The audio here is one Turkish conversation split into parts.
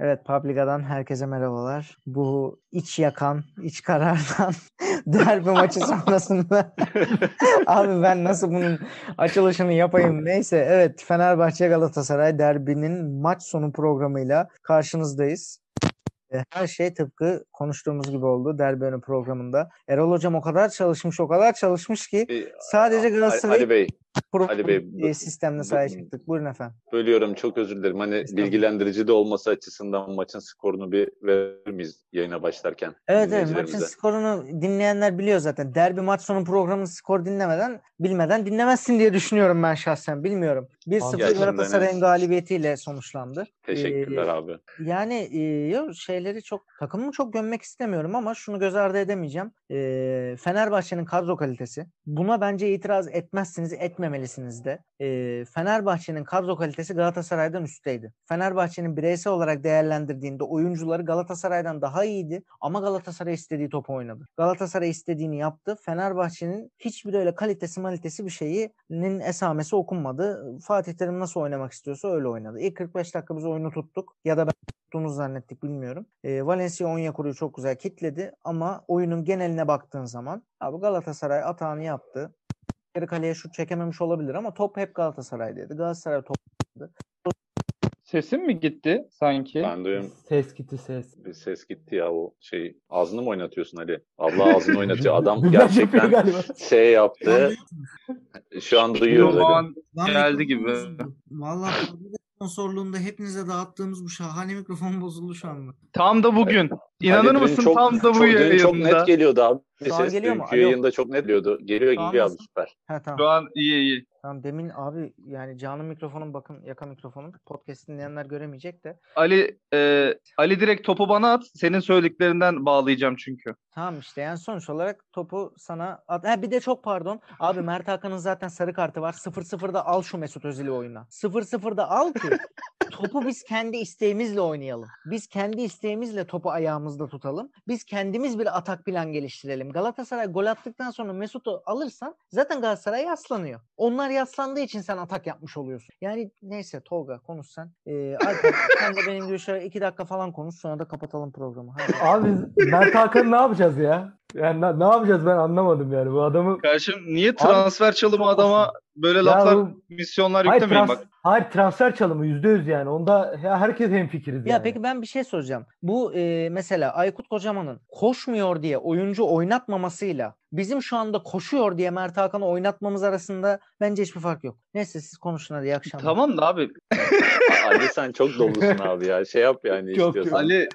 Evet Publica'dan herkese merhabalar. Bu iç yakan, iç karardan derbi maçı sonrasında abi ben nasıl bunun açılışını yapayım neyse evet Fenerbahçe Galatasaray derbinin maç sonu programıyla karşınızdayız. E, her şey tıpkı konuştuğumuz gibi oldu derbi önü programında. Erol Hocam o kadar çalışmış, o kadar çalışmış ki Ee, sadece Galatasaray Ali Bey, Ali Bey, sistemle sahaya çıktık. Buyurun efendim. bölüyorum çok özür dilerim. Hani bilgilendirici de olması açısından maçın skorunu bir verir miyiz yayına başlarken? Evet evet maçın skorunu dinleyenler biliyor zaten. Derbi maç sonu programının skor dinlemeden bilmeden dinlemezsin diye düşünüyorum ben şahsen. Bilmiyorum. 1-0 Gerçekten Galatasaray'ın evet. galibiyetiyle sonuçlandı. Teşekkürler Ee, abi. Yani e, şeyleri çok takımımı çok gömmek istemiyorum ama şunu göz ardı edemeyeceğim. E, Fenerbahçe'nin kadro kalitesi. Buna bence itiraz etmezsiniz, etmemelisiniz de. E, Fenerbahçe'nin kadro kalitesi Galatasaray'dan üstteydi. Fenerbahçe'nin bireysel olarak değerlendirdiğinde oyuncuları Galatasaray'dan daha iyiydi ama Galatasaray istediği topu oynadı. Galatasaray istediğini yaptı. Fenerbahçe'nin hiçbir öyle kalitesi malitesi bir şeyinin esamesi okunmadı. Fatih Terim nasıl oynamak istiyorsa öyle oynadı. İlk 45 dakika biz oyunu tuttuk ya da ben tuttuğunu zannettik bilmiyorum. E, Valencia Onyekuru'yu çok güzel kitledi ama oyunun geneline baktığın zaman abi Galatasaray atağını yaptı. Geri kaleye şut çekememiş olabilir ama top hep Galatasaray'daydı. Galatasaray top Sesim mi gitti sanki? Ben duyuyorum Ses gitti ses. bir ses gitti ya o şey. Ağzını mı oynatıyorsun Ali? Allah ağzını oynatıyor. Adam gerçekten şey yaptı. Şu an duyuyoruz Ali. an geldi gibi. Valla sponsorluğunda hepinize dağıttığımız bu şahane mikrofon bozuldu şu anda. Tam da bugün. İnanır Ali, mısın çok- tam da bu çok, yayında. çok net geliyordu abi. Şu an Ses geliyor mu? Alo. yayında çok net geliyordu. Geliyor Şu gibi abi nasıl? süper. Ha tamam. Şu an iyi iyi. Tamam demin abi yani canlı mikrofonum bakın yaka mikrofonum. Podcast dinleyenler göremeyecek de. Ali e, Ali direkt topu bana at. Senin söylediklerinden bağlayacağım çünkü. Tamam işte yani sonuç olarak topu sana at. Ha bir de çok pardon. Abi Mert Hakan'ın zaten sarı kartı var. 0-0'da al şu Mesut Özil'i oyuna. 0-0'da al ki topu biz kendi isteğimizle oynayalım. Biz kendi isteğimizle topu ayağımızda tutalım. Biz kendimiz bir atak plan geliştirelim. Galatasaray gol attıktan sonra Mesut'u alırsan zaten Galatasaray yaslanıyor. Onlar yaslandığı için sen atak yapmış oluyorsun. Yani neyse Tolga konuş sen. Ee, Alper sen de benim şöyle iki dakika falan konuş sonra da kapatalım programı. Hadi. Abi Mert Hakan'ı ne yapacağız ya? Yani ne, ne yapacağız ben anlamadım yani bu adamı. Karşım niye transfer çalımı adama böyle Ya laflar, bu- misyonlar Hayır, yüklemeyin trans- bak. hayır transfer çalımı yüzde yüz yani. Onda ya herkes hemfikiriz Ya yani. peki ben bir şey soracağım. Bu e, mesela Aykut Kocaman'ın koşmuyor diye oyuncu oynatmamasıyla bizim şu anda koşuyor diye Mert Hakan'ı oynatmamız arasında bence hiçbir fark yok. Neyse siz konuşun hadi iyi akşamlar. Tamam da abi. Ali sen çok dolusun abi ya. Şey yap yani Çok, istiyorsan. Ali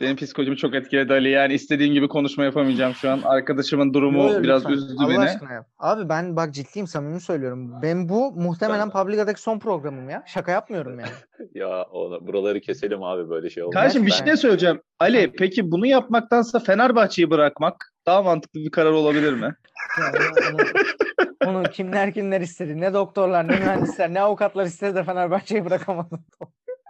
benim psikolojimi çok etkiledi Ali. Yani istediğim gibi konuşma yapamayacağım şu an. Arkadaşımın durumu Yo, yo, biraz lütfen. üzdü Allah beni. aşkına yap. Abi ben bak ciddiyim samimi söylüyorum. Ben bu muhtemelen Publica'daki son programım ya. Şaka yapmıyorum yani. Ya onu, buraları keselim abi böyle şey olmaz. Kardeşim bir Ben- şey söyleyeceğim. Ali peki bunu yapmaktansa Fenerbahçe'yi bırakmak daha mantıklı bir karar olabilir mi? Yani onu, onu kimler kimler istedi. Ne doktorlar, ne mühendisler, ne avukatlar istedi de Fenerbahçe'yi bırakamadım.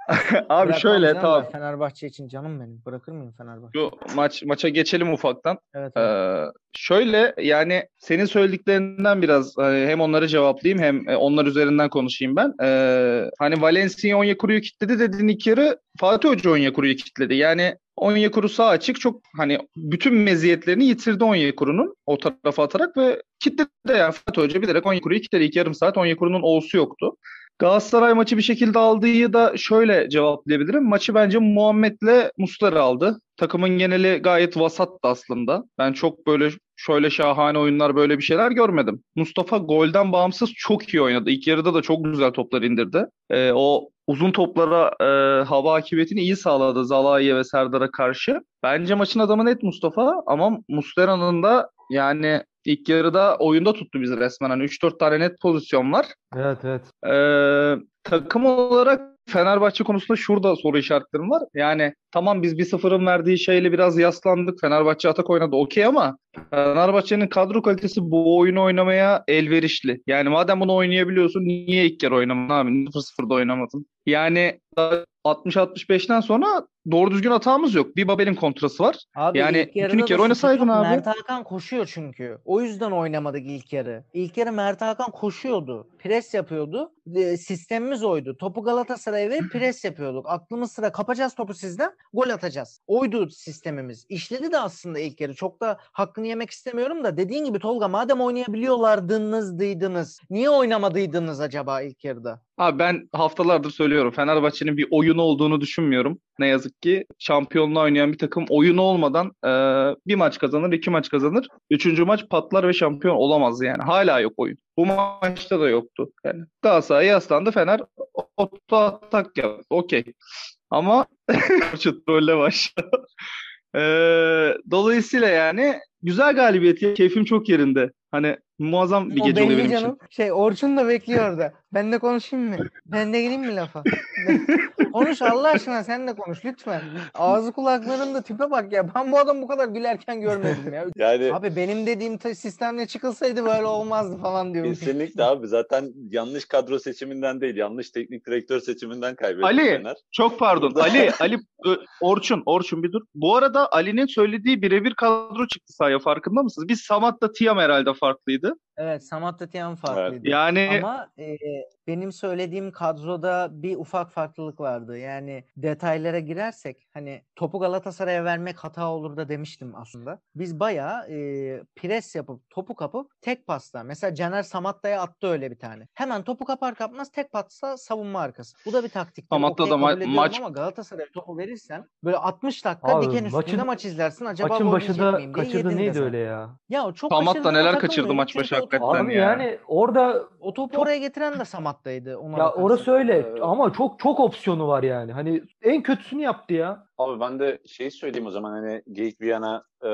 Abi Bırakmam şöyle canım tamam. Fenerbahçe için canım benim. Bırakır mıyım Fenerbahçe? Şu maç maça geçelim ufaktan. Evet. evet. Ee, şöyle yani senin söylediklerinden biraz e, hem onları cevaplayayım hem e, onlar üzerinden konuşayım ben. Ee, hani Valencia Onyekuru'yu kilitledi dedin ilk yarı Fatih Hoca Onyekuru'yu kilitledi. Yani Onyekuru sağ açık çok hani bütün meziyetlerini yitirdi Onyekuru'nun o tarafa atarak ve kilitledi yani Fatih Hoca bilerek Onyekuru'yu kilitledi. İlk yarım saat Onyekuru'nun olsu yoktu. Galatasaray maçı bir şekilde aldığı da şöyle cevaplayabilirim. Maçı bence Muhammed'le Muslera aldı. Takımın geneli gayet vasattı aslında. Ben çok böyle şöyle şahane oyunlar böyle bir şeyler görmedim. Mustafa golden bağımsız çok iyi oynadı. İlk yarıda da çok güzel toplar indirdi. Ee, o uzun toplara e, hava hakimiyetini iyi sağladı Zalai'ye ve Serdar'a karşı. Bence maçın adamı net Mustafa ama Muslera'nın da yani ilk yarıda oyunda tuttu bizi resmen. Hani 3-4 tane net pozisyon var. Evet evet. Ee, takım olarak Fenerbahçe konusunda şurada soru işaretlerim var. Yani tamam biz 1-0'ın verdiği şeyle biraz yaslandık. Fenerbahçe atak oynadı okey ama Fenerbahçe'nin kadro kalitesi bu oyunu oynamaya elverişli. Yani madem bunu oynayabiliyorsun niye ilk kere oynamadın abi? 0-0'da oynamadın. Yani 60-65'ten sonra doğru düzgün hatamız yok. Bir Babel'in kontrası var. Abi Yani ilk yarıda kere da oynasaydın abi. Mert Hakan koşuyor çünkü. O yüzden oynamadık ilk yarı. İlk yarı Mert Hakan koşuyordu. Pres yapıyordu. E, sistemimiz oydu. Topu Galatasaray'a verip pres yapıyorduk. Aklımız sıra kapacağız topu sizden. Gol atacağız. Oydu sistemimiz. İşledi de aslında ilk yarı. Çok da hakkını yemek istemiyorum da dediğin gibi Tolga madem oynayabiliyorlardınız dıydınız. Niye oynamadıydınız acaba ilk yarıda? Abi ben haftalardır söylüyorum. Fenerbahçe'nin bir oyunu olduğunu düşünmüyorum. Ne yazık ki şampiyonluğa oynayan bir takım oyunu olmadan e, bir maç kazanır, iki maç kazanır. Üçüncü maç patlar ve şampiyon olamaz yani. Hala yok oyun. Bu maçta da yoktu. Yani Galatasaray yaslandı Fener oto atak yaptı. Okey. Ama şu trolle başladı. E, dolayısıyla yani güzel galibiyet. Keyfim çok yerinde. Hani muazzam bir O gece oluyor benim için. canım. Şey Orçun da bekliyor orada. Ben de konuşayım mı? Ben de gireyim mi lafa? konuş Allah aşkına sen de konuş lütfen. Ağzı kulaklarında tipe bak ya. Ben bu adamı bu kadar gülerken görmedim ya. Yani Abi benim dediğim sistemle çıkılsaydı böyle olmazdı falan diyorum. kesinlikle abi zaten yanlış kadro seçiminden değil yanlış teknik direktör seçiminden kaybetti Ali, Fener. Çok pardon. Ali, Ali Orçun, Orçun bir dur. Bu arada Ali'nin söylediği birebir kadro çıktı sahaya farkında mısınız? Biz Samat'la Tiam herhalde farklıydı. Evet Samat Tatiyan farklıydı. Yani Ama e, benim söylediğim kadroda bir ufak farklılık vardı. Yani detaylara girersek hani topu Galatasaray'a vermek hata olur da demiştim aslında. Biz bayağı e, pres yapıp topu kapıp tek pasta. Mesela Caner Samatta'ya attı öyle bir tane. Hemen topu kapar kapmaz tek pasta savunma arkası. Bu da bir taktik. Samatta da ma- maç- ama Galatasaray'a topu verirsen böyle 60 dakika Abi, diken üstünde maçın- maç izlersin. Acaba Maçın başında kaçırdı neydi sen. öyle ya? Ya çok Samat da kaçırdığına neler kaçırdı maç başı hakikaten Abi ya. yani orada O topu oraya getiren de Samatta'ydı. Ona ya bakarsan. orası öyle Evet. ama çok çok opsiyonu var yani. Hani en kötüsünü yaptı ya. Abi ben de şeyi söyleyeyim o zaman hani Geyik Viyana e,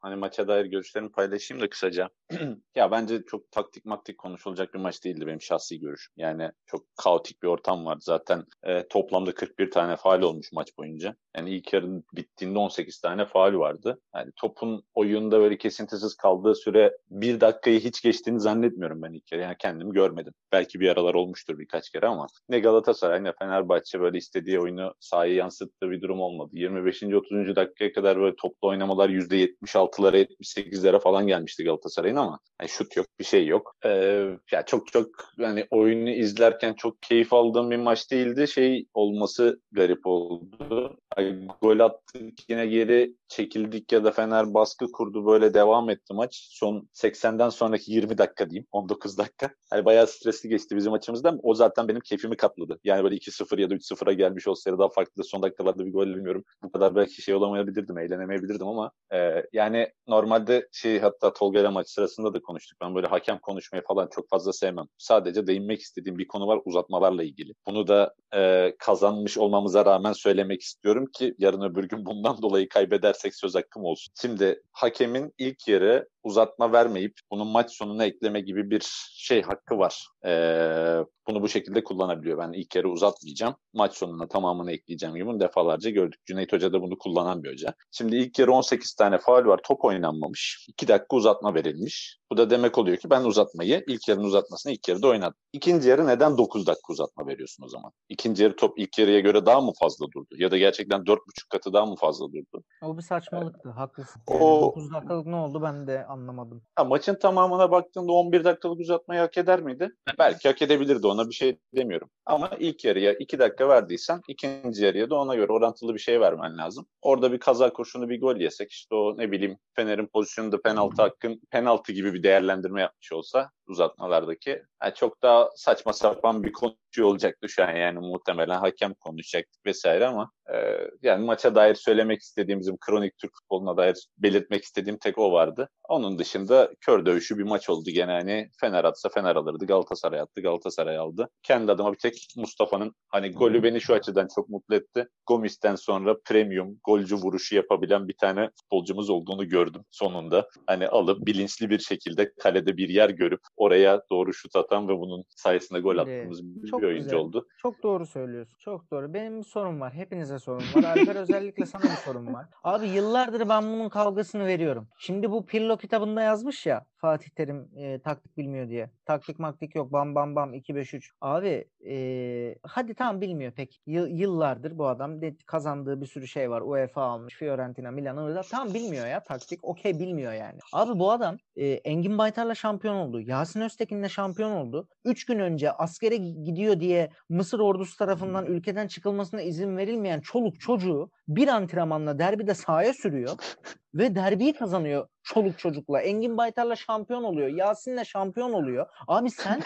hani maça dair görüşlerimi paylaşayım da kısaca. ya bence çok taktik maktik konuşulacak bir maç değildi benim şahsi görüşüm. Yani çok kaotik bir ortam vardı. Zaten e, toplamda 41 tane faal olmuş maç boyunca. Yani ilk yarının bittiğinde 18 tane faal vardı. Yani topun oyunda böyle kesintisiz kaldığı süre bir dakikayı hiç geçtiğini zannetmiyorum ben ilk kere. Yani kendim görmedim. Belki bir aralar olmuştur birkaç kere ama ne Galatasaray ne Fenerbahçe böyle istediği oyunu sahaya yansıttığı bir durum olmadı. 25. 30. dakikaya kadar böyle toplu oynamalar %76'lara 78'lere falan gelmişti Galatasaray'ın ama yani şut yok bir şey yok. Ee, ya çok çok yani oyunu izlerken çok keyif aldığım bir maç değildi. Şey olması garip oldu. Ay, gol attık yine geri çekildik ya da Fener baskı kurdu böyle devam etti maç. Son 80'den sonraki 20 dakika diyeyim 19 dakika. Yani bayağı stresli geçti bizim açımızdan. O zaten benim keyfimi katladı. Yani böyle 2-0 ya da 3-0'a gelmiş olsaydı daha farklı son dakikalarda bir gol bilmiyorum. Bu kadar belki şey olamayabilirdim, eğlenemeyebilirdim ama e, yani normalde şey hatta Tolga ile maç sırasında da konuştuk. Ben böyle hakem konuşmayı falan çok fazla sevmem. Sadece değinmek istediğim bir konu var uzatmalarla ilgili. Bunu da e, kazanmış olmamıza rağmen söylemek istiyorum ki yarın öbür gün bundan dolayı kaybedersek söz hakkım olsun. Şimdi hakemin ilk yarı uzatma vermeyip bunu maç sonuna ekleme gibi bir şey hakkı var. Ee, bunu bu şekilde kullanabiliyor. Ben ilk yarı uzatmayacağım. Maç sonuna tamamını ekleyeceğim gibi bunu defalarca gördük. Cüneyt Hoca da bunu kullanan bir hoca. Şimdi ilk yarı 18 tane faul var. Top oynanmamış. 2 dakika uzatma verilmiş. Bu da demek oluyor ki ben uzatmayı ilk yarının uzatmasını ilk yarıda oynadım. İkinci yarı neden 9 dakika uzatma veriyorsun o zaman? İkinci yarı top ilk yarıya göre daha mı fazla durdu? Ya da gerçekten 4,5 katı daha mı fazla durdu? O bir saçmalıktı. Haklısın. O- Yani 9 dakikalık ne oldu ben de anlamadım. Ha, maçın tamamına baktığında 11 dakikalık uzatmayı hak eder miydi? Belki hak edebilirdi ona bir şey demiyorum. Ama ilk yarıya 2 dakika verdiysen ikinci yarıya da ona göre orantılı bir şey vermen lazım. Orada bir kaza kurşunu bir gol yesek işte o ne bileyim Fener'in pozisyonunda penaltı hakkın penaltı gibi bir değerlendirme yapmış olsa uzatmalardaki yani çok daha saçma sapan bir konuşuyor olacaktı şu an yani muhtemelen hakem konuşacaktık vesaire ama e, yani maça dair söylemek istediğim bizim kronik Türk futboluna dair belirtmek istediğim tek o vardı. Onun dışında kör dövüşü bir maç oldu gene hani Fener atsa Fener alırdı Galatasaray attı Galatasaray aldı. Kendi adıma bir tek Mustafa'nın hani golü beni şu açıdan çok mutlu etti. Gomis'ten sonra premium golcü vuruşu yapabilen bir tane futbolcumuz olduğunu gördüm sonunda. Hani alıp bilinçli bir şekilde kalede bir yer görüp oraya doğru şut atabilen kaptan ve bunun sayesinde gol attığımız bir çok oyuncu güzel. oldu. Çok doğru söylüyorsun. Çok doğru. Benim bir sorum var. Hepinize sorun var. Alper özellikle sana bir sorum var. Abi yıllardır ben bunun kavgasını veriyorum. Şimdi bu Pirlo kitabında yazmış ya Fatih Terim e, taktik bilmiyor diye. Taktik maktik yok. Bam bam bam 2-5-3. Abi e, hadi tamam bilmiyor pek. Yıl- yıllardır bu adam de, kazandığı bir sürü şey var. UEFA almış. Fiorentina, Milan, Ivırda. Tam bilmiyor ya taktik. Okey bilmiyor yani. Abi bu adam e, Engin Baytar'la şampiyon oldu. Yasin Öztekin'le şampiyon oldu. 3 gün önce askere gidiyor diye Mısır ordusu tarafından ülkeden çıkılmasına izin verilmeyen çoluk çocuğu bir antrenmanla derbide sahaya sürüyor ve derbiyi kazanıyor çoluk çocukla. Engin Baytar'la şampiyon oluyor. Yasin'le şampiyon oluyor. Abi sen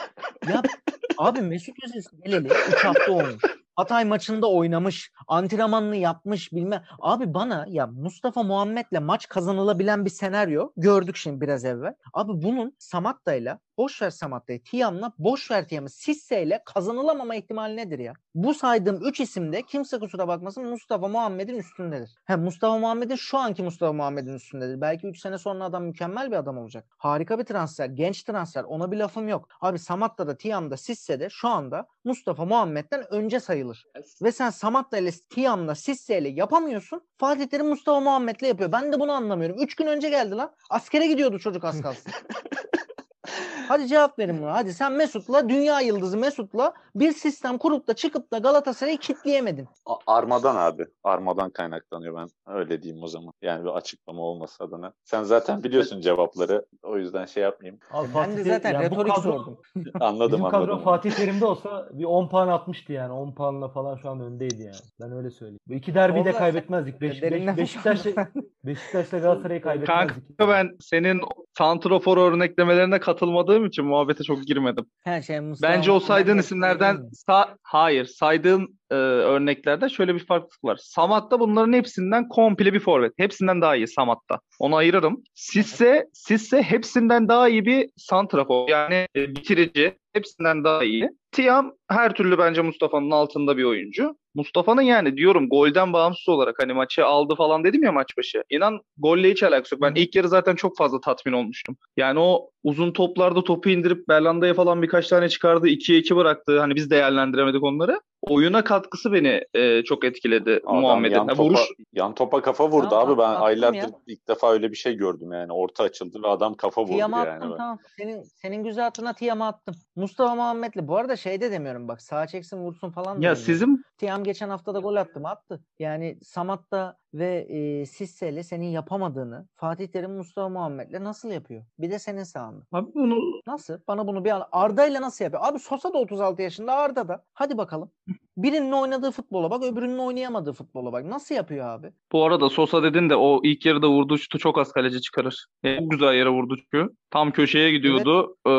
ya abi Mesut Özil geleli 3 hafta olmuş. Hatay maçında oynamış, antrenmanını yapmış bilmem. Abi bana ya Mustafa Muhammed'le maç kazanılabilen bir senaryo gördük şimdi biraz evvel. Abi bunun Samatta'yla boş ver Samatta'yı, Tiam'la boş ver Tiam'ı, Sisse'yle kazanılamama ihtimali nedir ya? Bu saydığım 3 isimde kimse kusura bakmasın Mustafa Muhammed'in üstündedir. He, Mustafa Muhammed'in şu anki Mustafa Muhammed'in üstündedir. Belki 3 sene sonra adam mükemmel bir adam olacak. Harika bir transfer, genç transfer. Ona bir lafım yok. Abi Samatta'da, Tiam'da, Sisse'de şu anda Mustafa Muhammed'den önce sayılır. Ve sen Samatta ile Tiam'la Sisse ile yapamıyorsun. Fatih Terim Mustafa Muhammed'le yapıyor. Ben de bunu anlamıyorum. 3 gün önce geldi lan. Askere gidiyordu çocuk az kalsın. Hadi cevap verin buna. Hadi sen Mesut'la dünya yıldızı Mesut'la bir sistem kurup da çıkıp da Galatasaray'ı kitleyemedin. Armadan abi. Armadan kaynaklanıyor ben öyle diyeyim o zaman. Yani bir açıklama olması adına. Sen zaten biliyorsun cevapları. O yüzden şey yapmayayım. Abi Ben Fatih de zaten yani bu retorik kadro- sordum. Anladım Bizim kadro anladım. Fatih Terim'de olsa bir 10 puan atmıştı yani. 10 puanla falan şu an öndeydi yani. Ben öyle söyleyeyim. Bu iki derbiyi de kaybetmezdik. Beş, beş, Derinden Beşiktaş'la, Beşiktaş'la Galatasaray'ı kaybetmezdik. Kanka ben senin santrofor örneklemelerine katılmadığım için muhabbete çok girmedim. Her şey Mustafa Bence o saydığın isimlerden sa- hayır saydığın e, örneklerde şöyle bir farklılık var. Samat'ta bunların hepsinden komple bir forvet. Hepsinden daha iyi Samat'ta. Onu ayırırım. Sisse, Sisse hepsinden daha iyi bir santrafor. Yani e, bitirici. Hepsinden daha iyi. Tiam her türlü bence Mustafa'nın altında bir oyuncu. Mustafa'nın yani diyorum golden bağımsız olarak hani maçı aldı falan dedim ya maç başı. İnan golle hiç alakası yok. Ben ilk yarı zaten çok fazla tatmin olmuştum. Yani o uzun toplarda topu indirip Berlanda'ya falan birkaç tane çıkardı. 2'ye 2 bıraktı. Hani biz değerlendiremedik onları. Oyuna katkısı beni e, çok etkiledi Muhammed'in. yan topa, vuruş yan topa kafa vurdu Tamam, abi. Ben attım aylardır ya. ilk defa öyle bir şey gördüm yani. Orta açıldı ve adam kafa vurdu Tiam'a yani. attım Ben- tamam. Senin senin güzel hatırına Tiam'a attım. Mustafa Muhammed'le bu arada şey de demiyorum bak sağ çeksin vursun falan da ya demiyorum. sizin Tiam geçen hafta da gol attı mı? Attı. Yani Samat'ta ve e, Sisse'yle senin yapamadığını Fatih Terim Mustafa Muhammed'le nasıl yapıyor? Bir de senin sağında. abi bunu Nasıl? Bana bunu bir an Arda'yla nasıl yapıyor? Abi Sosa da 36 yaşında Arda da. Hadi bakalım. Birinin oynadığı futbola bak öbürünün oynayamadığı futbola bak. Nasıl yapıyor abi? bu arada Sosa dedin de o ilk yarıda vurduğu şutu çok az kaleci çıkarır. E, Çok güzel yere vurdu çünkü. Tam köşeye gidiyordu. Ee,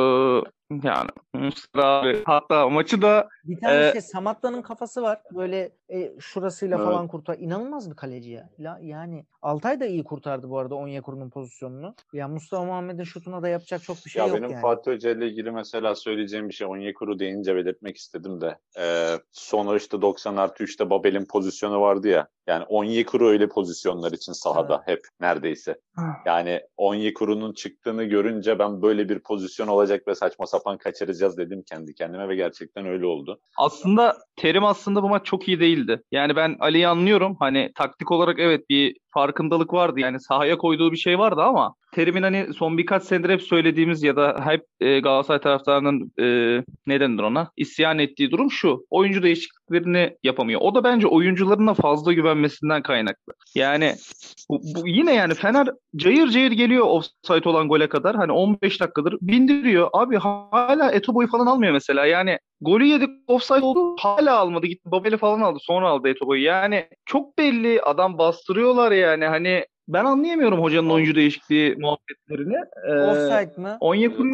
yani Mustafa abi hatta maçı da Bir tane Ee, şey Samatta'nın kafası var. Böyle e, şurasıyla Evet. falan kurtar. İnanılmaz bir kaleci ya. La, yani Altay da iyi kurtardı bu arada Onyekuru'nun pozisyonunu. Ya Mustafa Muhammed'in şutuna da yapacak çok bir şey ya yok benim yani. Fatih Hoca ile ilgili mesela söyleyeceğim bir şey Onyekuru deyince belirtmek istedim de. Ee, sonra işte 90 artı 3'te Babel'in pozisyonu vardı ya. Yani Onyekuru öyle pozisyonlar için sahada hep neredeyse. Yani Onyekuru'nun çıktığını görünce ben böyle bir pozisyon olacak ve saçma sapan kaçıracağız dedim kendi kendime ve gerçekten öyle oldu. aslında Terim aslında bu maç çok iyi değildi. Yani ben Ali'yi anlıyorum. Hani taktik olarak evet bir farkındalık vardı. Yani sahaya koyduğu bir şey vardı ama Terim'in hani son birkaç senedir hep söylediğimiz ya da hep e, Galatasaray taraftarının e, ne ona? isyan ettiği durum şu. Oyuncu değişikliklerini yapamıyor. O da bence oyuncularına fazla güvenmesinden kaynaklı. Yani bu, bu yine yani Fener cayır cayır geliyor offside olan gole kadar. Hani 15 dakikadır bindiriyor. Abi hala Etobo'yu falan almıyor mesela. Yani golü yedik offside oldu. Hala almadı. Gitti Babel'i falan aldı. Sonra aldı Etobo'yu. Yani çok belli. Adam bastırıyorlar yani. Hani ben anlayamıyorum hocanın oyuncu değişikliği muhabbetlerini. Ee, Offside mı? Onyekuru!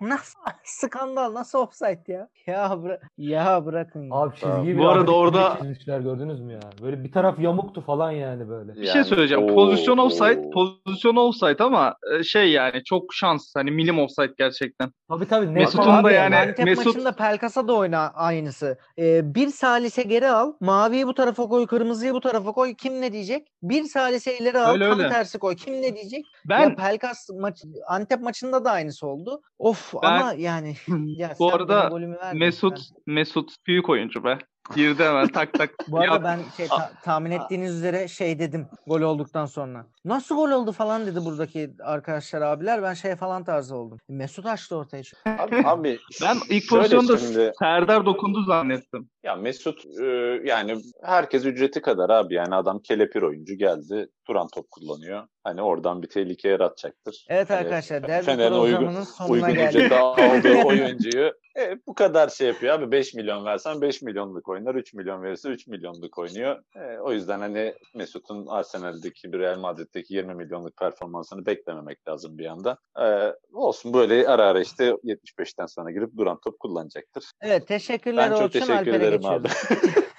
Nasıl skandal? Nasıl offside ya? Ya bıra- ya bırakın. ya. Abi çizgiyi Bu bir arada Ahmet orada- çizmişler gördünüz mü ya? Böyle bir taraf yamuktu falan yani böyle. bir şey söyleyeceğim. Pozisyon offside, pozisyon offside ama e, şey yani çok şans. Hani milim offside gerçekten. Tabii tabii. net Mesut'un falan da yani Antep Mesut- maçında Pelkas'a da oyna aynısı. Ee, bir salise geri al. Maviyi bu tarafa koy. Kırmızıyı bu tarafa koy. Kim ne diyecek? Bir salise ileri al. Öyle, tam öyle. tersi koy. Kim ne diyecek? Ben Ya Pelkas maç, Antep maçında da aynısı oldu. Of Of Ben- ama yani ya Bu arada. Mesut Mesut büyük oyuncu be. Girdi hemen tak tak. Bu arada ben şey ta- tahmin ettiğiniz üzere şey dedim gol olduktan sonra. Nasıl gol oldu falan dedi buradaki arkadaşlar abiler. Ben şey falan tarzı oldum. Mesut açtı ortaya. Abi, abi Ben ilk pozisyonda şimdi- Serdar dokundu zannettim. Ya Mesut e, yani herkes ücreti kadar abi yani adam kelepir oyuncu geldi duran top kullanıyor. Hani oradan bir tehlike yaratacaktır. Evet Hani arkadaşlar derbi Fener'in uygun, programının sonuna uygun geldik. aldığı oyuncuyu e, bu kadar şey yapıyor abi 5 milyon versen 5 milyonluk oynar 3 milyon verirse 3 milyonluk oynuyor. E, o yüzden hani Mesut'un Arsenal'deki bir Real Madrid'deki 20 milyonluk performansını beklememek lazım bir anda. E, olsun böyle ara ara işte 75'ten sonra girip duran top kullanacaktır. Evet teşekkürler Ben çok Orçun. teşekkür Alper'e ederim abi.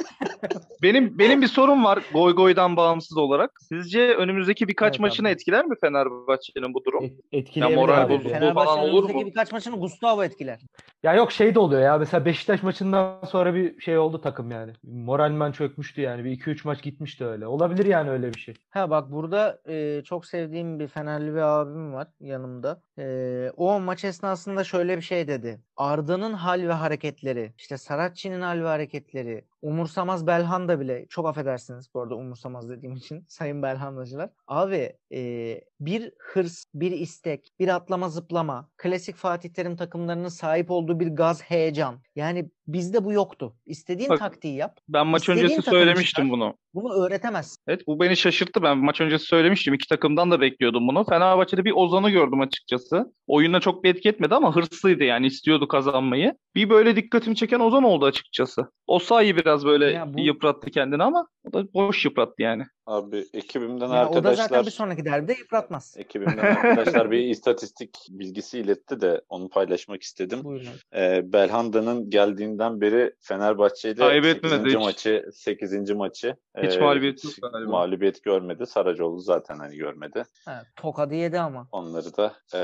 Benim benim bir sorum var Goy Goy'dan bağımsız olarak. Sizce önümüzdeki birkaç Evet maçını abi. etkiler mi Fenerbahçe'nin bu durum? Et- etkileyebilir moral bozukluğu falan olur mu? birkaç maçını Gustavo etkiler. Ya yok şey de oluyor ya. Mesela Beşiktaş maçından sonra bir şey oldu takım yani. Moralmen çökmüştü yani. Bir 2-3 maç gitmişti öyle. Olabilir yani öyle bir şey. Ha bak burada e, çok sevdiğim bir Fenerli bir abim var yanımda. E, o maç esnasında şöyle bir şey dedi. Arda'nın hal ve hareketleri, işte Saratçı'nın hal ve hareketleri, umursamaz Belhanda bile, çok affedersiniz bu arada umursamaz dediğim için sayın Belhandacılar. Abi e, bir hırs, bir istek, bir atlama zıplama, klasik Fatih Terim takımlarının sahip olduğu bir gaz heyecan. Yani bizde bu yoktu. İstediğin Bak- taktiği yap. Ben maç öncesi söylemiştim bunu. Bunu öğretemezsin. Evet bu beni şaşırttı. Ben maç öncesi söylemiştim. İki takımdan da bekliyordum bunu. Fenerbahçe'de bir Ozan'ı gördüm açıkçası. Oyuna çok bir etki etmedi ama hırslıydı yani istiyordu kazanmayı. Bir böyle dikkatimi çeken Ozan oldu açıkçası. O sayı biraz böyle Ya bu- yıprattı kendini ama o da boş yıprattı yani. Abi ekibimden Ya o da zaten arkadaşlar bir sonraki derbide yıpratmaz. ekibimden arkadaşlar bir istatistik bilgisi iletti de onu paylaşmak istedim. Buyurun. Ee, Belhanda'nın geldiğinden beri Fenerbahçe ile Kaybetmedi 8. hiç. maçı 8. maçı Hiç e, mağlubiyet yok hiç galiba. mağlubiyet görmedi. Saracoğlu zaten hani görmedi. Ha, tokadı yedi ama. Onları da e,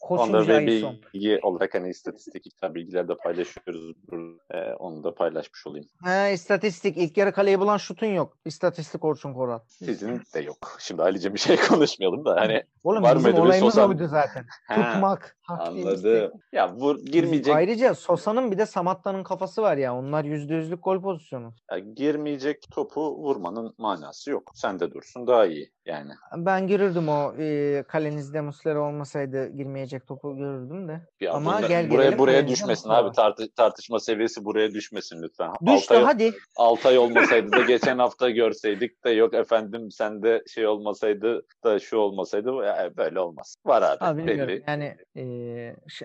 onları da bilgi olarak hani istatistik bilgiler de paylaşıyoruz. E, onu da paylaşmış olayım. Ha, istatistik. ilk yarı kaleyi bulan şutun yok. İstatistik Orçun Koral. Sizin de yok. Şimdi Ali'cim bir şey konuşmayalım da hani Oğlum Var bizim mıydı olayımız oydu zaten. Tutmak. Hak anladım. Ya vur girmeyecek Ayrıca Sosa'nın bir de Samatta'nın kafası var ya. Onlar yüzde yüzlük gol pozisyonu. ya girmeyecek topu vurmanın manası yok. Sen de dursun daha iyi yani. Ben görürdüm o e, kalenizde Muslera olmasaydı girmeyecek topu görürdüm de. Ya Ama bunlar- gel buraya buraya düşmesin abi. Tartı- tartışma seviyesi buraya düşmesin lütfen. Düştü Altay, hadi. Altay olmasaydı da geçen hafta görseydik de yok efendim sende şey olmasaydı da şu olmasaydı ya böyle olmaz. Var abi, Abi belli. Yani e,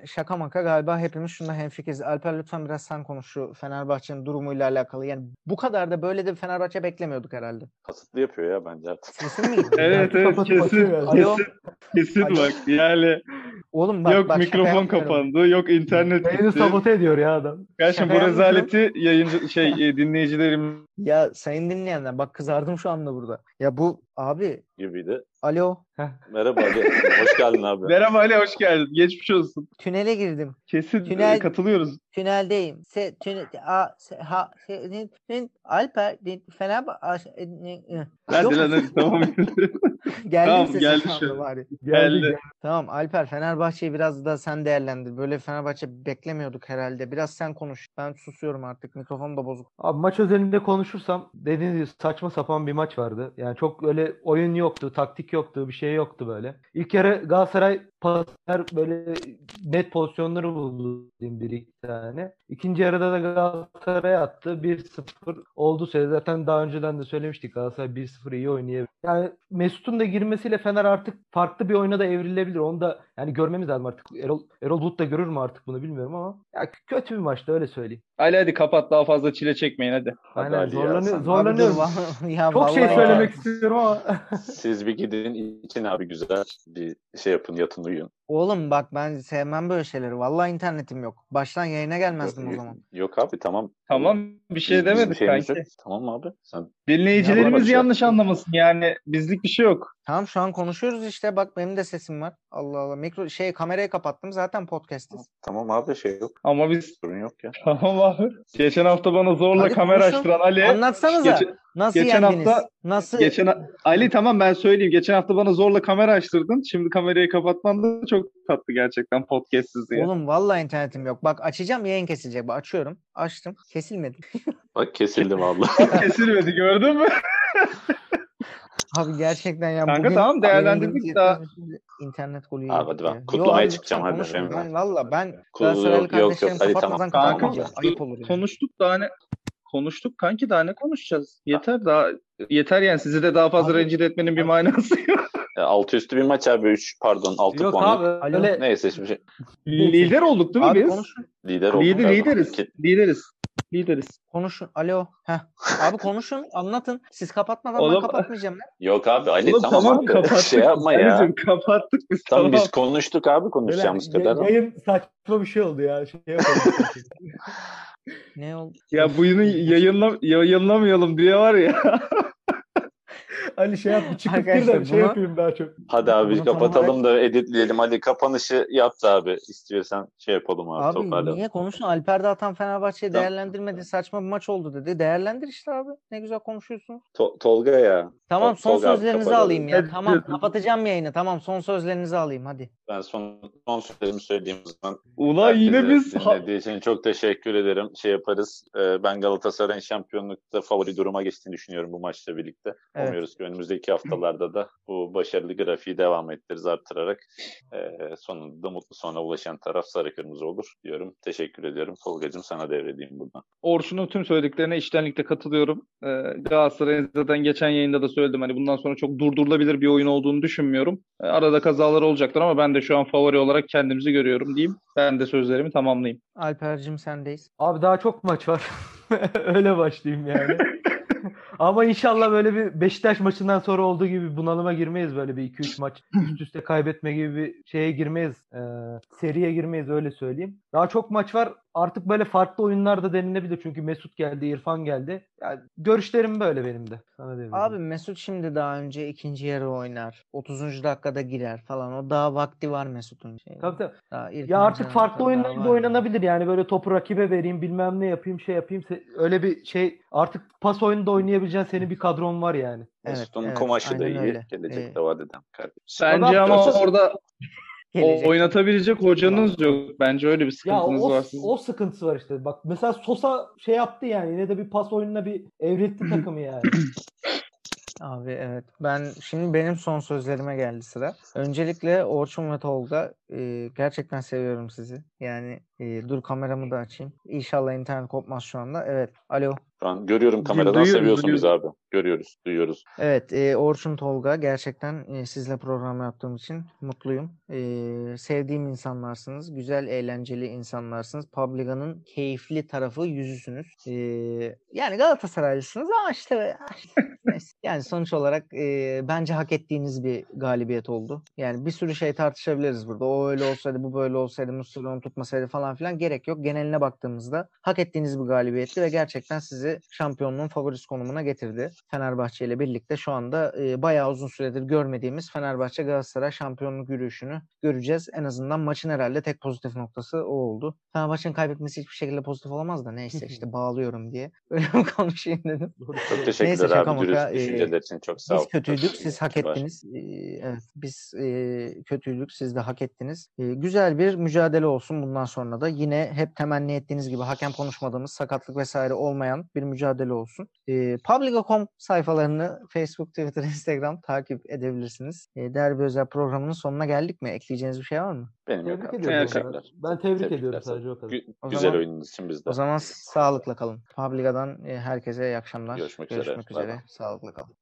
şaka maka galiba hepimiz şunda hemfikiriz. Alper lütfen biraz sen konuş şu Fenerbahçe'nin durumuyla alakalı. Yani bu kadar da böyle de Fenerbahçe beklemiyorduk herhalde. Kasıtlı yapıyor ya bence artık. Sesin mi? Evet evet kesin Alo. kesin kesin Alo. bak yani Oğlum bak yok bak mikrofon kapandı yok internet Yayını gitti. sabote ediyor ya adam. Gerçekten bu rezaleti yayıncı şey e, dinleyicilerim Ya sayın dinleyenler bak kızardım şu anda burada. Ya bu abi Gibiydi. alo Merhaba Ali. Hoş geldin abi. Merhaba Ali hoş geldin. Geçmiş olsun. tünele girdim. Kesin e, Tünel- katılıyoruz. Tüneldeyim. Se, tüne, a, se, ha, se, nin, nin, Alper, nin, Fenerbahçe. Hadi lan hadi tamam. Geldi Tamam, mi sesin geldi şu bari? Geldi. Tamam Alper Fenerbahçe'yi biraz da sen değerlendir. Böyle Fenerbahçe beklemiyorduk herhalde. Biraz sen konuş. Ben susuyorum artık. Mikrofonum da bozuk. Abi maç özelinde konuşursam dediğiniz gibi saçma sapan bir maç vardı. Yani çok öyle oyun yoktu, taktik yoktu, bir şey yoktu böyle. İlk yarı Galatasaray paslar böyle net pozisyonları buldu diyeyim bir iki tane. İkinci yarıda da Galatasaray attı. 1-0 oldu söyle. Zaten daha önceden de söylemiştik Galatasaray 1-0 iyi oynayabilir. Yani Mesut'un da girmesiyle Fener artık farklı bir oyuna da evrilebilir. Onu da yani görmemiz lazım artık. Erol, Erol Bulut da görür mü artık bunu bilmiyorum ama ya kötü bir maçtı öyle söyleyeyim. Ali hadi kapat daha fazla çile çekmeyin hadi. Hadi Aynen Ali zorlanıyor, zorlanıyorum. vallahi- ya Çok şey söylemek istiyorum ama Siz bir gidin için abi güzel bir şey yapın yatın uyuyun. Oğlum bak ben sevmem böyle şeyleri. Vallahi internetim yok. Baştan yayına gelmezdim o zaman. Yok abi tamam. Tamam bir şey Biz- demedik şeyimiz kanki. yok. Tamam abi. Sen Dinleyicilerimiz Ya, yanlış anlamasın yani bizlik bir şey yok. Tamam şu an konuşuyoruz işte. Bak benim de sesim var. Allah Allah. Mikro şey kamerayı kapattım. Zaten podcast'iz. tamam abi şey yok. Ama biz Sorun yok ya. tamam abi. Geçen hafta bana zorla Hadi kamera konuşun. açtıran Ali. Anlatsanıza. Geçen- Nasıl geçen yendiniz? hafta- Nasıl? Geçen Ali tamam ben söyleyeyim. Geçen hafta bana zorla kamera açtırdın. Şimdi kamerayı kapatman da çok tatlı gerçekten podcastsiz diye. Oğlum vallahi internetim yok. Bak açacağım yayın kesilecek. Bak açıyorum. Açtım. Kesilmedi. Bak kesildi vallahi. Kesilmedi gördün mü? Abi gerçekten ya Kanka bugün tamam, değerlendirdik daha. internet golü Abi yedik hadi ya. ben kutlamaya abi çıkacağım, hadi efendim. Ben valla ben Galatasaraylı yok, yok, yok. kardeşlerim Hadi kapatmadan tamam. Kanka, Ayıp olur yani. Konuştuk daha ne? Konuştuk kanki daha ne konuşacağız? Yeter daha yeter yani sizi de daha fazla Abi- rencide etmenin bir manası yok. E, Altı üstü bir maç abi 3 pardon 6 Yok puanlık. abi öyle Neyse şimdi şey, Lider olduk değil mi Abi biz? konuşun. lider olduk. Lider, lideriz. Ki- Lideriz. Lideriz. Konuşun. Alo. Heh. Abi konuşun. Anlatın. Siz kapatmadan Oğlum- ben kapatmayacağım. lan. Yok abi Ali Oğlum tamam, abi. kapattık. Şey yapma ya. Ali'cim, kapattık biz Tamam, tamam. biz konuştuk abi konuşacağımız Beyler, kadar. yay- yayın saçma bir şey oldu ya. Şey yapalım. Ne oldu? Ya bunu yayınla, yayınlamayalım diye var ya. Ali şey yap çıkıp bir Arkadaşlar de şey bunu- yapayım daha çok. Hadi abi Bunu kapatalım da editleyelim. Ali kapanışı yaptı abi. İstiyorsan şey yapalım abi, Abi toparlayalım. niye konuşun? Alper de atan Fenerbahçe'yi Tamam. değerlendirmedi. Saçma bir maç oldu dedi. Değerlendir işte abi. Ne güzel konuşuyorsun. To- Tolga ya. Tamam son Tolga sözlerinizi kapatalım. alayım ya. Tamam kapatacağım yayını. Tamam son sözlerinizi alayım hadi. Ben son son sözlerimi söyleyeyim o zaman. Ulan yine biz dinlediği için çok teşekkür ederim. Şey yaparız. Ee, ben Galatasaray'ın şampiyonlukta favori duruma geçtiğini düşünüyorum bu maçla birlikte. Evet. Umuyoruz ki önümüzdeki haftalarda da bu başarılı grafiği devam ettiririz arttırarak. Ee, sonunda mutlu sona ulaşan taraf sarı kırmızı olur diyorum. Teşekkür ediyorum. Tolga'cığım sana devredeyim buradan. Orçun'un tüm söylediklerine içtenlikle katılıyorum. Ee, Galatasaray'ın zaten geçen yayında da söyledim. Hani bundan sonra çok durdurulabilir bir oyun olduğunu düşünmüyorum. Ee, arada kazalar olacaktır ama ben de şu an favori olarak kendimizi görüyorum diyeyim. Ben de sözlerimi tamamlayayım. Alper'cim sendeyiz. Abi daha çok maç var. Öyle başlayayım yani. Ama inşallah böyle bir Beşiktaş maçından sonra olduğu gibi bunalıma girmeyiz böyle bir 2-3 maç üst üste kaybetme gibi bir şeye girmeyiz. Ee, seriye girmeyiz öyle söyleyeyim. Daha çok maç var. Artık böyle farklı oyunlar da denilebilir. Çünkü Mesut geldi, İrfan geldi. Yani görüşlerim böyle benim de. Sana. Abi Mesut şimdi daha önce ikinci yarı oynar. 30. dakikada girer falan. O daha vakti var Mesut'un. Şey. Tabii tabii. Daha Ya artık farklı oyunlar da var. oynanabilir yani böyle topu rakibe vereyim bilmem ne yapayım şey yapayım öyle bir şey artık pas oyunu da oynayabileceğin senin bir kadron var yani. Evet, Mesut'un evet, kumaşı da iyi. öyle. Gelecekte Ee, vaat eden kardeşim. Bence ama orada Gelecek. o, oynatabilecek hocanız yok. Bence öyle bir Ya sıkıntınız o, var sizin. o sıkıntısı var işte. Bak mesela Sosa şey yaptı yani yine de bir pas oyununa bir evriltti takımı yani. Abi evet. Ben şimdi benim son sözlerime geldi sıra. Öncelikle Orçun ve Tolga e, gerçekten seviyorum sizi. Yani e, dur kameramı da açayım. İnşallah internet kopmaz şu anda. Evet. Alo. Şu an görüyorum kameradan Duyuyoruz, seviyorsun bizi duyuyoruz. abi. Görüyoruz, duyuyoruz. Evet, e, Orçun Tolga gerçekten e, sizle program yaptığım için mutluyum. E, sevdiğim insanlarsınız, güzel, eğlenceli insanlarsınız. Publica'nın keyifli tarafı yüzüsünüz. E, yani Galatasaraylısınız ama işte, yani sonuç olarak e, bence hak ettiğiniz bir galibiyet oldu. Yani bir sürü şey tartışabiliriz burada. O öyle olsaydı, bu böyle olsaydı, Muslera onu tutmasaydı falan filan gerek yok. Geneline baktığımızda hak ettiğiniz bir galibiyetti ve gerçekten sizi şampiyonluğun favorisi konumuna getirdi. Fenerbahçe ile birlikte şu anda e, bayağı uzun süredir görmediğimiz Fenerbahçe Galatasaray şampiyonluk yürüyüşünü göreceğiz. En azından maçın herhalde tek pozitif noktası o oldu. Fenerbahçe'nin kaybetmesi hiçbir şekilde pozitif olamaz da neyse işte bağlıyorum diye öyle bir konuşayım dedim. Çok teşekkürler Neyse, şaka abi. Dürüst maka, e, düşünceler için çok sağ ol. Biz kötüydük, siz hak ettiniz. Ee, evet, biz e, kötüydük, siz de hak ettiniz. Ee, güzel bir mücadele olsun bundan sonra da. Yine hep temenni ettiğiniz gibi hakem konuşmadığımız, sakatlık vesaire olmayan bir mücadele olsun. Ee, Publica.com sayfalarını Facebook, Twitter, Instagram takip edebilirsiniz. Ee, Derbi özel programının sonuna geldik mi? Ekleyeceğiniz bir şey var mı? Benim yok Tebrik abi. ediyorum. Ya. Ben tebrik Tebrikler ediyorum sadece o kadar. Gü- O güzel zaman- oyununuz için biz de. O zaman sağlıkla kalın. Publica'dan e, herkese iyi akşamlar. Görüşmek üzere. Bay bay. üzere. Sağlıkla kalın.